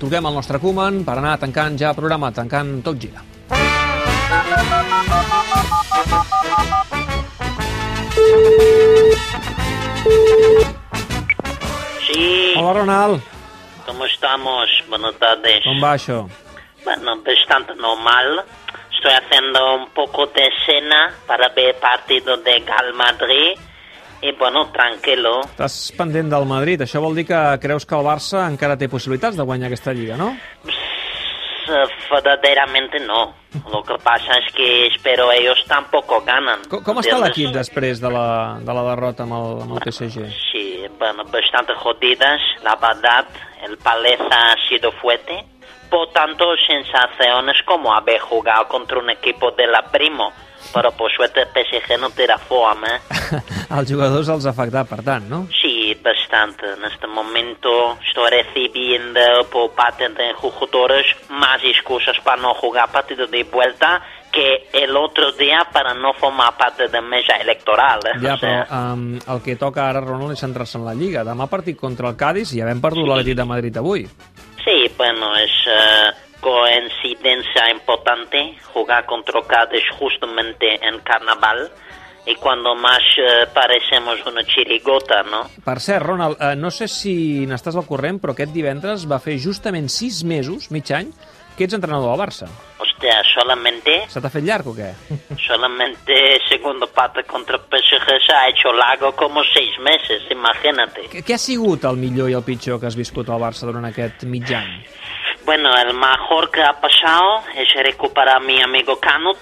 Truquem al nostre Koeman per anar tancant ja el programa, tancant tot gira. Sí, Hola, Ronald. ¿cómo estamos? Buenas tardes. Com va això? Bueno, bastante normal. Estoy haciendo un poco de cena para ver partido de Gal Madrid. Y bueno, tranquilo. Estàs pendent del Madrid. Això vol dir que creus que el Barça encara té possibilitats de guanyar aquesta lliga, no? Eh, Verdaderamente no. Lo que pasa es que espero ellos tampoco ganan. Com, com està l'equip després de la, de la derrota amb el, amb el PSG? Sí, bueno, bastante jodidas, la verdad. El Paleza ha sido fuerte. Por tanto, sensaciones como haber jugado contra un equipo de la Primo. Suerte el PSG no tira fome. Els jugadors els ha afectat, per tant, no? Sí, bastante. En este momento estoy recibiendo por parte de jugadores más excusas para no jugar partido de vuelta que el otro día para no formar parte de mesa electoral. eh. Ja, O sea, però um, el que toca ara, Ronald, és centrar-se en la Lliga. Demà partit contra el Cádiz i ja hem perdut l'Atlètic de Madrid avui. Sí, bueno, es eh, coincidencia importante jugar contra Cádiz justamente en carnaval y cuando más eh, parecemos una chirigota, ¿no? Per cert, Ronald, eh, no sé si n'estàs al corrent, però aquest divendres va fer justament sis mesos, mig any, que ets entrenador del Barça. Hostia, solamente, Se t'ha fet llarg o què? solamente segundo parte contra PSG se ha hecho largo como seis meses, imagínate. Què, què ha sigut el millor i el pitjor que has viscut al Barça durant aquest mig any? Bueno, el mejor que ha pasado es recuperar a mi amigo Canut,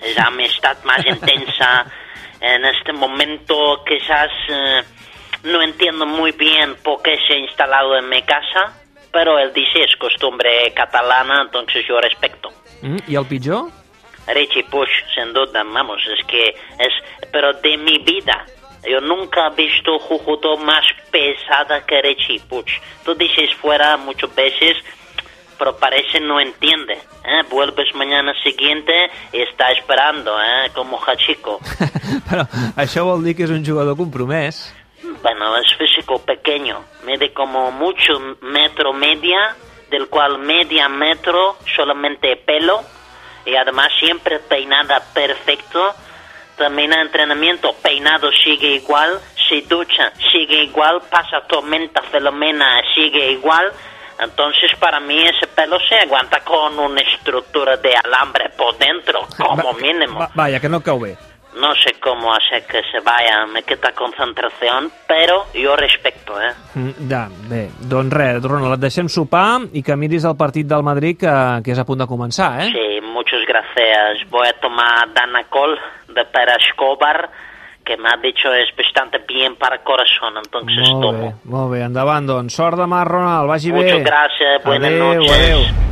es la amistad más intensa en este momento. Quizás eh, no entiendo muy bien por qué se ha instalado en mi casa, pero él dice es costumbre catalana, entonces yo respeto. Mm? I el pitjor? Richie Push, sin duda, vamos, es que es, pero de mi vida. Yo nunca he visto jugador más pesada que Richie Puch. Tú dices fuera muchas veces, pero parece no entiende. ¿eh? Vuelves mañana siguiente y está esperando, ¿eh? como Hachico. però això vol dir que és un jugador compromès. Bueno, es físico pequeño, mide como mucho metro media, del cual media metro solamente pelo y además siempre peinada perfecto. Termina entrenamiento, peinado sigue igual, se ducha sigue igual, pasa tormenta filomena sigue igual. Entonces para mí ese pelo se aguanta con una estructura de alambre por dentro, como Va- mínimo. Va, vaja, que no bé. No sé cómo hacer que se vaya, me quita concentración, pero yo respeto, ¿eh? Mm, Ja, bé, doncs res, Ronald, et deixem sopar i que miris el partit del Madrid que, que és a punt de començar, eh? Sí, muchas gracias. Voy a tomar Danacol de Pera Escobar, que me ha dicho es bastante bien para corazón, entonces molt bé, tomo. molt bé, endavant, doncs. Sort demà, Ronald, vagi bé. Muchas gracias, buenas adeu, noches. Adeu.